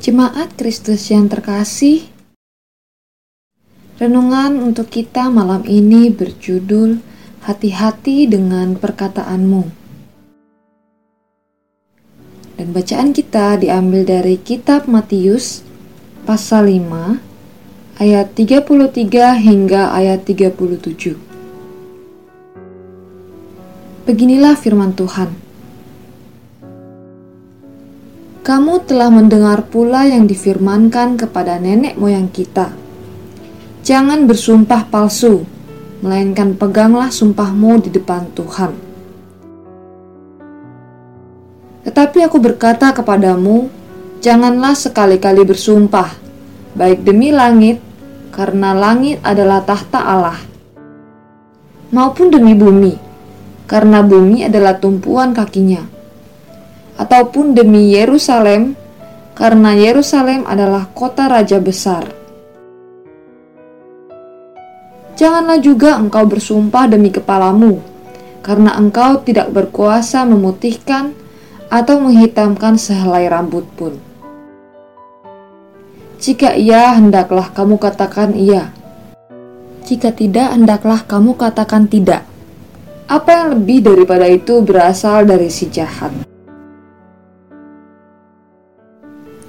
Jemaat Kristus yang terkasih, renungan untuk kita malam ini berjudul Hati-hati dengan perkataanmu. Dan bacaan kita diambil dari kitab Matius pasal 5 ayat 33 hingga ayat 37. Beginilah firman Tuhan. Kamu telah mendengar pula yang difirmankan kepada nenek moyang kita. Jangan bersumpah palsu, melainkan peganglah sumpahmu di depan Tuhan. Tetapi aku berkata kepadamu, janganlah sekali-kali bersumpah, baik demi langit, karena langit adalah tahta Allah, maupun demi bumi, karena bumi adalah tumpuan kakinya, ataupun demi Yerusalem, karena Yerusalem adalah kota raja besar Janganlah juga engkau bersumpah demi kepalamu, karena engkau tidak berkuasa memutihkan atau menghitamkan sehelai rambut pun. Jika iya, hendaklah kamu katakan iya. Jika tidak, hendaklah kamu katakan tidak. Apa yang lebih daripada itu berasal dari si jahat.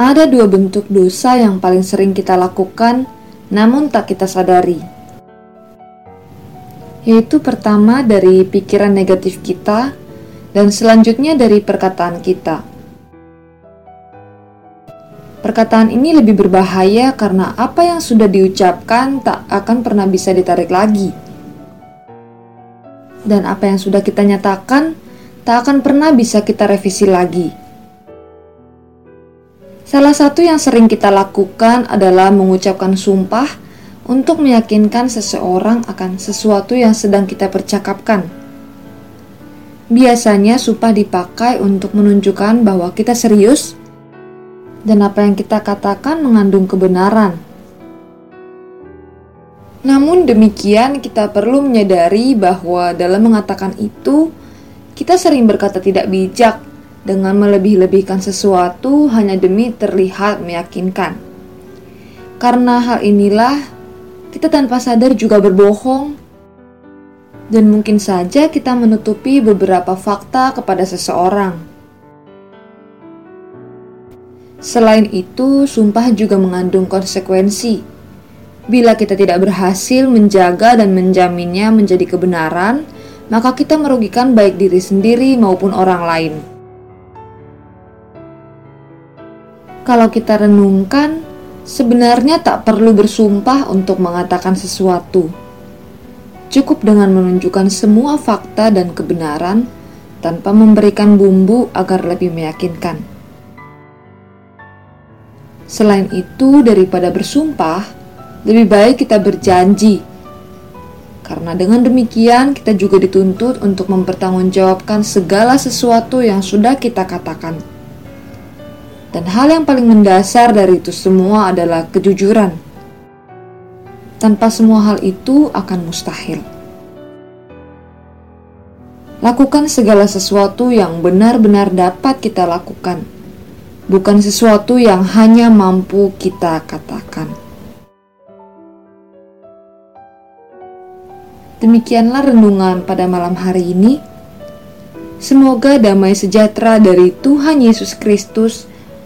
Ada dua bentuk dosa yang paling sering kita lakukan, namun tak kita sadari yaitu pertama dari pikiran negatif kita dan selanjutnya dari perkataan kita. Perkataan ini lebih berbahaya karena apa yang sudah diucapkan tak akan pernah bisa ditarik lagi. Dan apa yang sudah kita nyatakan tak akan pernah bisa kita revisi lagi. Salah satu yang sering kita lakukan adalah mengucapkan sumpah untuk meyakinkan seseorang akan sesuatu yang sedang kita percakapkan. Biasanya sumpah dipakai untuk menunjukkan bahwa kita serius dan apa yang kita katakan mengandung kebenaran. Namun demikian, kita perlu menyadari bahwa dalam mengatakan itu, kita sering berkata tidak bijak dengan melebih-lebihkan sesuatu hanya demi terlihat meyakinkan. Karena hal inilah kita tanpa sadar juga berbohong, dan mungkin saja kita menutupi beberapa fakta kepada seseorang. Selain itu, sumpah juga mengandung konsekuensi. Bila kita tidak berhasil menjaga dan menjaminnya menjadi kebenaran, maka kita merugikan baik diri sendiri maupun orang lain. Kalau kita renungkan, Sebenarnya tak perlu bersumpah untuk mengatakan sesuatu. Cukup dengan menunjukkan semua fakta dan kebenaran tanpa memberikan bumbu agar lebih meyakinkan. Selain itu, daripada bersumpah, lebih baik kita berjanji. Karena dengan demikian kita juga dituntut untuk mempertanggungjawabkan segala sesuatu yang sudah kita katakan. Dan hal yang paling mendasar dari itu semua adalah kejujuran. Tanpa semua hal itu akan mustahil. Lakukan segala sesuatu yang benar-benar dapat kita lakukan, bukan sesuatu yang hanya mampu kita katakan. Demikianlah renungan pada malam hari ini. Semoga damai sejahtera dari Tuhan Yesus Kristus